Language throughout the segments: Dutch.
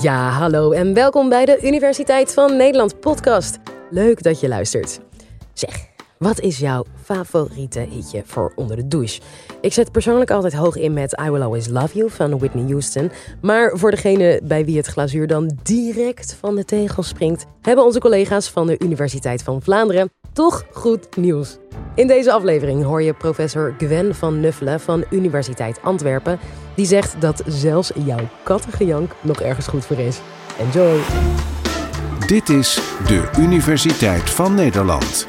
Ja, hallo en welkom bij de Universiteit van Nederland podcast. Leuk dat je luistert. Zeg, wat is jouw favoriete hitje voor onder de douche? Ik zet persoonlijk altijd hoog in met I Will Always Love You van Whitney Houston. Maar voor degene bij wie het glazuur dan direct van de tegel springt, hebben onze collega's van de Universiteit van Vlaanderen toch goed nieuws. In deze aflevering hoor je professor Gwen van Nuffelen van Universiteit Antwerpen. Die zegt dat zelfs jouw kattengejank nog ergens goed voor is. Enjoy! Dit is de Universiteit van Nederland.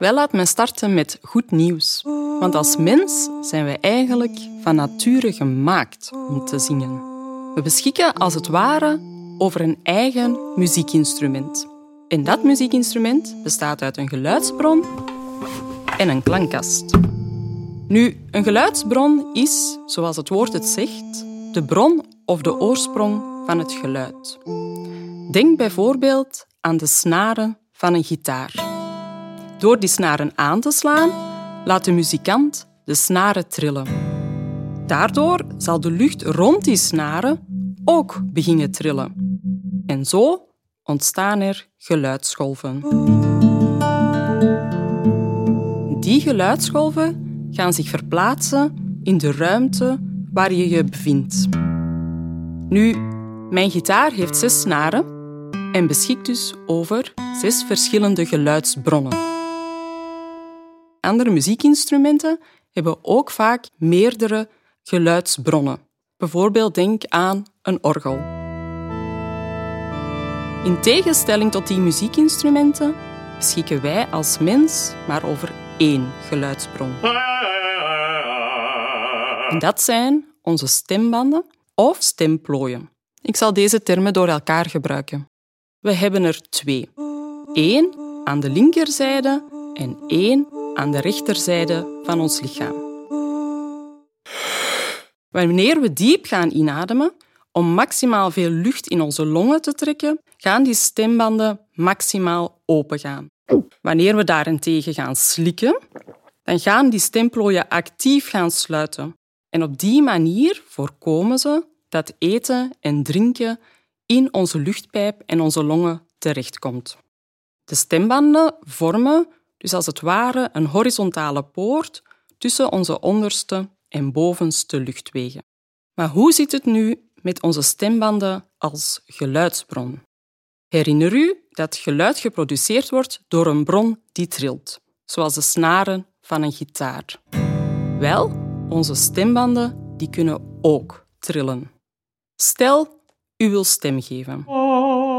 Wel laat me starten met goed nieuws. Want als mens zijn we eigenlijk van nature gemaakt om te zingen. We beschikken als het ware over een eigen muziekinstrument. En dat muziekinstrument bestaat uit een geluidsbron en een klankkast. Nu, een geluidsbron is, zoals het woord het zegt, de bron of de oorsprong van het geluid. Denk bijvoorbeeld aan de snaren van een gitaar. Door die snaren aan te slaan, laat de muzikant de snaren trillen. Daardoor zal de lucht rond die snaren ook beginnen trillen. En zo ontstaan er geluidsgolven. Die geluidsgolven gaan zich verplaatsen in de ruimte waar je je bevindt. Nu, mijn gitaar heeft zes snaren en beschikt dus over zes verschillende geluidsbronnen. Andere muziekinstrumenten hebben ook vaak meerdere geluidsbronnen. Bijvoorbeeld denk aan een orgel. In tegenstelling tot die muziekinstrumenten beschikken wij als mens maar over één geluidsbron. Dat zijn onze stembanden of stemplooien. Ik zal deze termen door elkaar gebruiken. We hebben er twee. Eén aan de linkerzijde en één aan de rechterzijde van ons lichaam. Wanneer we diep gaan inademen, om maximaal veel lucht in onze longen te trekken, gaan die stembanden maximaal opengaan. Wanneer we daarentegen gaan slikken, dan gaan die stemplooien actief gaan sluiten. En op die manier voorkomen ze dat eten en drinken in onze luchtpijp en onze longen terechtkomt. De stembanden vormen dus als het ware een horizontale poort tussen onze onderste en bovenste luchtwegen. Maar hoe zit het nu met onze stembanden als geluidsbron? Herinner u dat geluid geproduceerd wordt door een bron die trilt, zoals de snaren van een gitaar. Wel, onze stembanden die kunnen ook trillen. Stel, u wil stem geven.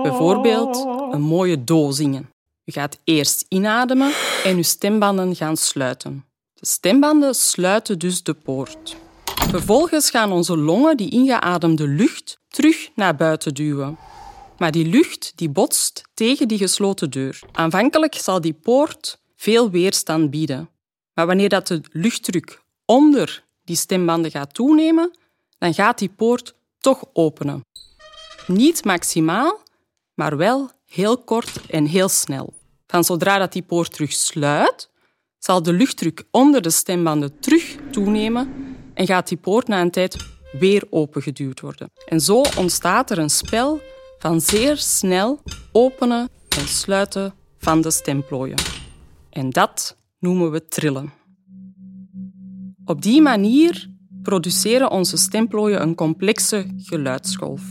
Bijvoorbeeld een mooie do zingen. U gaat eerst inademen en uw stembanden gaan sluiten. De stembanden sluiten dus de poort. Vervolgens gaan onze longen die ingeademde lucht terug naar buiten duwen. Maar die lucht die botst tegen die gesloten deur. Aanvankelijk zal die poort veel weerstand bieden. Maar wanneer dat de luchtdruk onder die stembanden gaat toenemen, dan gaat die poort toch openen. Niet maximaal, maar wel heel kort en heel snel. Van zodra dat die poort terug sluit, zal de luchtdruk onder de stembanden terug toenemen en gaat die poort na een tijd weer opengeduwd worden. En zo ontstaat er een spel van zeer snel openen en sluiten van de stemplooien. En dat noemen we trillen. Op die manier produceren onze stemplooien een complexe geluidsgolf.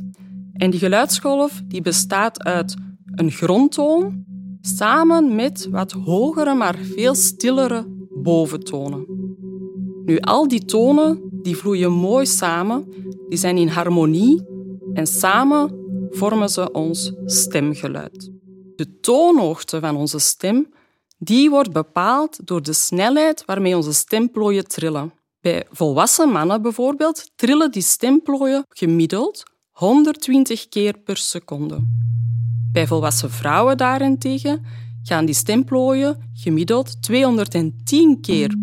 En die geluidsgolf die bestaat uit een grondtoon samen met wat hogere, maar veel stillere boventonen. Nu, al die tonen die vloeien mooi samen, die zijn in harmonie en samen vormen ze ons stemgeluid. De toonhoogte van onze stem die wordt bepaald door de snelheid waarmee onze stemplooien trillen. Bij volwassen mannen bijvoorbeeld trillen die stemplooien gemiddeld 120 keer per seconde. Bij volwassen vrouwen daarentegen gaan die stemplooien gemiddeld 210 keer.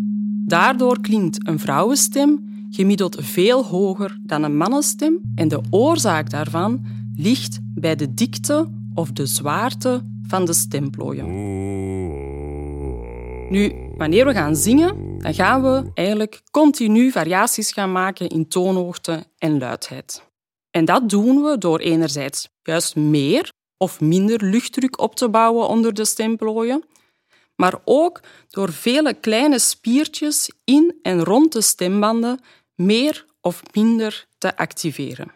Daardoor klinkt een vrouwenstem gemiddeld veel hoger dan een mannenstem en de oorzaak daarvan ligt bij de dikte of de zwaarte van de stemplooien. Nu, Wanneer we gaan zingen, dan gaan we eigenlijk continu variaties gaan maken in toonhoogte en luidheid. En dat doen we door enerzijds juist meer of minder luchtdruk op te bouwen onder de stemplooien, maar ook door vele kleine spiertjes in en rond de stembanden meer of minder te activeren.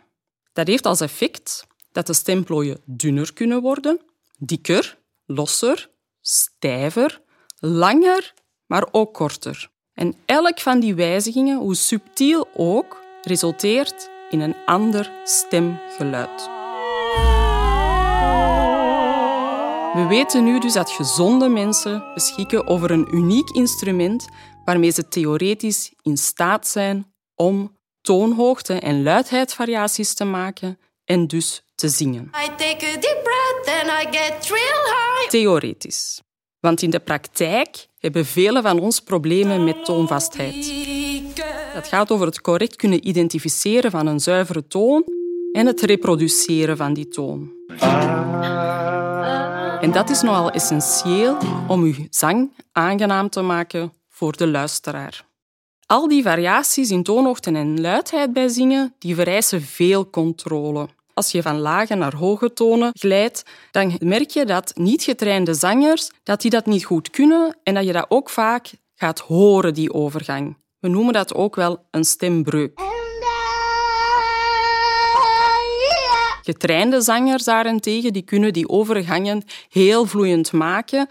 Dat heeft als effect dat de stemplooien dunner kunnen worden, dikker, losser, stijver, langer, maar ook korter. En elk van die wijzigingen, hoe subtiel ook, resulteert in een ander stemgeluid. We weten nu dus dat gezonde mensen beschikken over een uniek instrument waarmee ze theoretisch in staat zijn om toonhoogte- en luidheidsvariaties te maken en dus te zingen. Theoretisch. Want in de praktijk hebben velen van ons problemen met toonvastheid. Dat gaat over het correct kunnen identificeren van een zuivere toon en het reproduceren van die toon. En dat is nogal essentieel om uw zang aangenaam te maken voor de luisteraar. Al die variaties in toonhoogte en luidheid bij zingen die vereisen veel controle. Als je van lage naar hoge tonen glijdt, dan merk je dat niet getrainde zangers dat die dat niet goed kunnen en dat je dat ook vaak gaat horen, die overgang. We noemen dat ook wel een stembreuk. Getrainde zangers daarentegen die kunnen die overgangen heel vloeiend maken.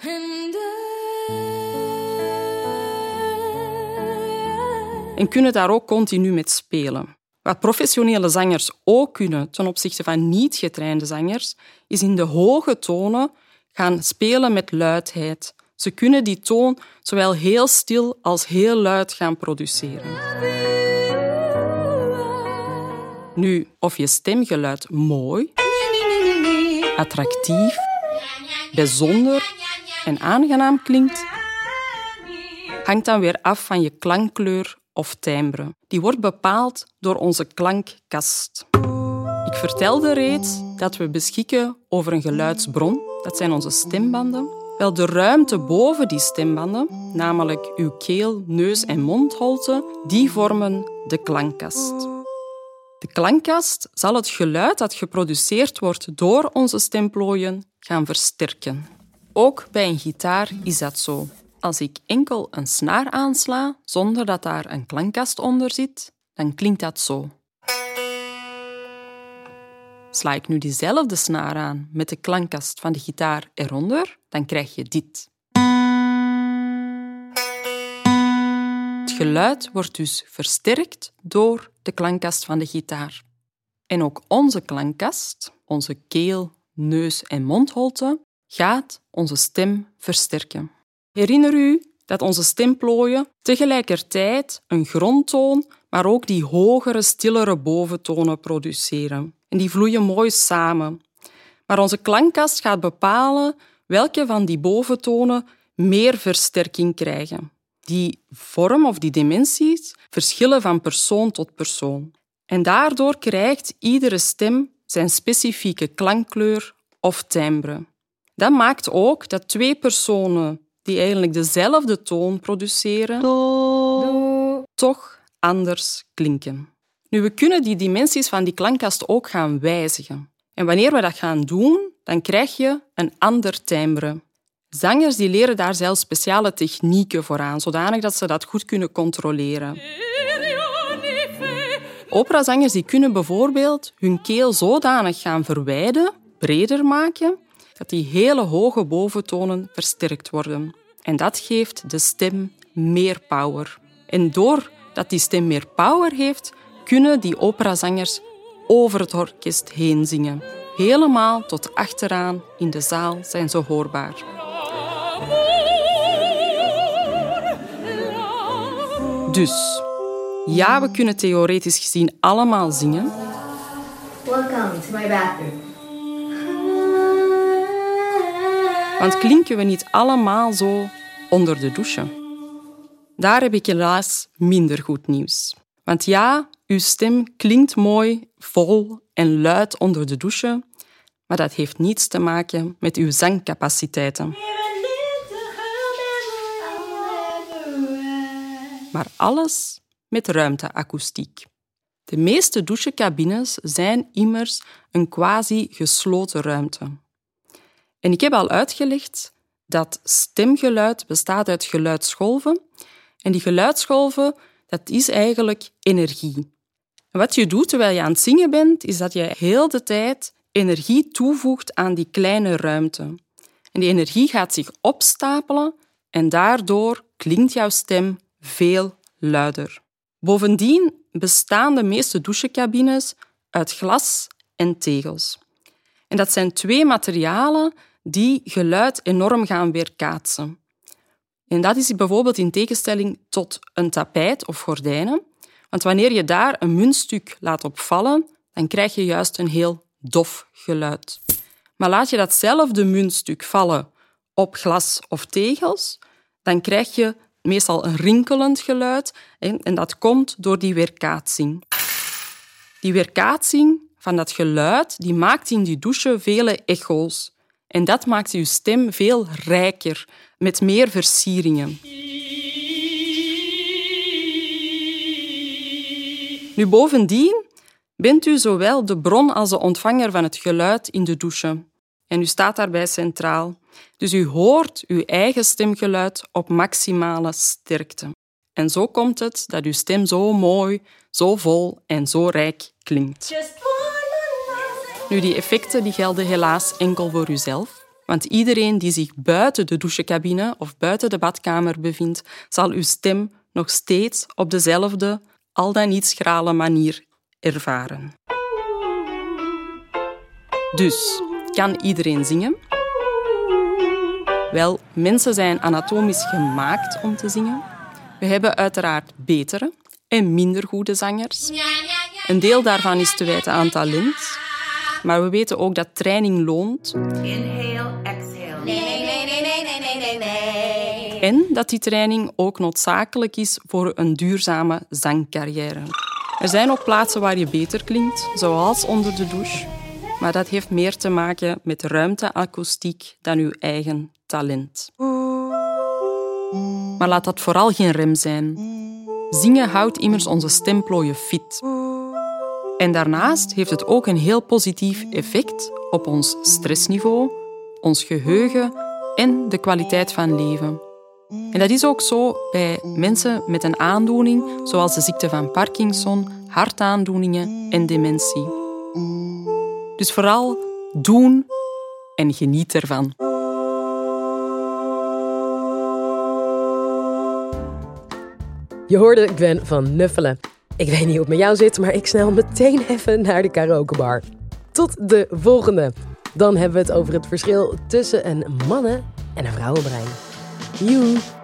En kunnen daar ook continu met spelen. Wat professionele zangers ook kunnen ten opzichte van niet getrainde zangers, is in de hoge tonen gaan spelen met luidheid. Ze kunnen die toon zowel heel stil als heel luid gaan produceren. Nu, of je stemgeluid mooi, attractief, bijzonder en aangenaam klinkt, hangt dan weer af van je klankkleur of timbre. Die wordt bepaald door onze klankkast. Ik vertelde reeds dat we beschikken over een geluidsbron, dat zijn onze stembanden. Wel, de ruimte boven die stembanden, namelijk uw keel, neus en mondholte, die vormen de klankkast. De klankkast zal het geluid dat geproduceerd wordt door onze stemplooien gaan versterken. Ook bij een gitaar is dat zo. Als ik enkel een snaar aansla zonder dat daar een klankkast onder zit, dan klinkt dat zo. Sla ik nu diezelfde snaar aan met de klankkast van de gitaar eronder, dan krijg je dit. Geluid wordt dus versterkt door de klankkast van de gitaar. En ook onze klankkast, onze keel, neus en mondholte, gaat onze stem versterken. Herinner u dat onze stemplooien tegelijkertijd een grondtoon, maar ook die hogere, stillere boventonen produceren. En die vloeien mooi samen. Maar onze klankkast gaat bepalen welke van die boventonen meer versterking krijgen. Die vorm of die dimensies verschillen van persoon tot persoon. En daardoor krijgt iedere stem zijn specifieke klankkleur of timbre. Dat maakt ook dat twee personen die eigenlijk dezelfde toon produceren, toch anders klinken. Nu, we kunnen die dimensies van die klankkast ook gaan wijzigen. En wanneer we dat gaan doen, dan krijg je een ander timbre. Zangers die leren daar zelfs speciale technieken voor aan, zodanig dat ze dat goed kunnen controleren. Operazangers die kunnen bijvoorbeeld hun keel zodanig gaan verwijden, breder maken, dat die hele hoge boventonen versterkt worden. En dat geeft de stem meer power. En doordat die stem meer power heeft, kunnen die operazangers over het orkest heen zingen. Helemaal tot achteraan in de zaal zijn ze hoorbaar. Dus, ja, we kunnen theoretisch gezien allemaal zingen. Welcome to my bathroom. Want klinken we niet allemaal zo onder de douche? Daar heb ik helaas minder goed nieuws. Want ja, uw stem klinkt mooi, vol en luid onder de douche, maar dat heeft niets te maken met uw zangcapaciteiten. Maar alles met ruimteakoestiek. De meeste douchecabines zijn immers een quasi-gesloten ruimte. En ik heb al uitgelegd dat stemgeluid bestaat uit geluidsgolven. En die geluidsgolven, dat is eigenlijk energie. En wat je doet terwijl je aan het zingen bent, is dat je heel de tijd energie toevoegt aan die kleine ruimte. En die energie gaat zich opstapelen en daardoor klinkt jouw stem veel luider. Bovendien bestaan de meeste douchecabines uit glas en tegels. En dat zijn twee materialen die geluid enorm gaan weerkaatsen. En dat is bijvoorbeeld in tegenstelling tot een tapijt of gordijnen. Want wanneer je daar een muntstuk laat opvallen, dan krijg je juist een heel dof geluid. Maar laat je datzelfde muntstuk vallen op glas of tegels, dan krijg je meestal een rinkelend geluid en dat komt door die weerkaatsing. Die weerkaatsing van dat geluid die maakt in die douche vele echo's. En dat maakt uw stem veel rijker, met meer versieringen. Nu, bovendien bent u zowel de bron als de ontvanger van het geluid in de douche. En u staat daarbij centraal. Dus u hoort uw eigen stemgeluid op maximale sterkte. En zo komt het dat uw stem zo mooi, zo vol en zo rijk klinkt. Nu, die effecten die gelden helaas enkel voor uzelf. Want iedereen die zich buiten de douchecabine of buiten de badkamer bevindt, zal uw stem nog steeds op dezelfde, al dan niet schrale manier ervaren. Dus, kan iedereen zingen? Wel, mensen zijn anatomisch gemaakt om te zingen. We hebben uiteraard betere en minder goede zangers. Een deel daarvan is te wijten aan talent, maar we weten ook dat training loont. Inhale, exhale. Nee, nee, nee, nee, nee, nee, nee. En dat die training ook noodzakelijk is voor een duurzame zangcarrière. Er zijn ook plaatsen waar je beter klinkt, zoals onder de douche. Maar dat heeft meer te maken met ruimteakoestiek dan uw eigen talent. Maar laat dat vooral geen rem zijn. Zingen houdt immers onze stemplooien fit. En daarnaast heeft het ook een heel positief effect op ons stressniveau, ons geheugen en de kwaliteit van leven. En dat is ook zo bij mensen met een aandoening zoals de ziekte van Parkinson, hartaandoeningen en dementie. Dus vooral doen en geniet ervan. Je hoorde Gwen van Nuffelen. Ik weet niet hoe het met jou zit, maar ik snel meteen even naar de karaokebar. Tot de volgende. Dan hebben we het over het verschil tussen een mannen- en een vrouwenbrein. Joe!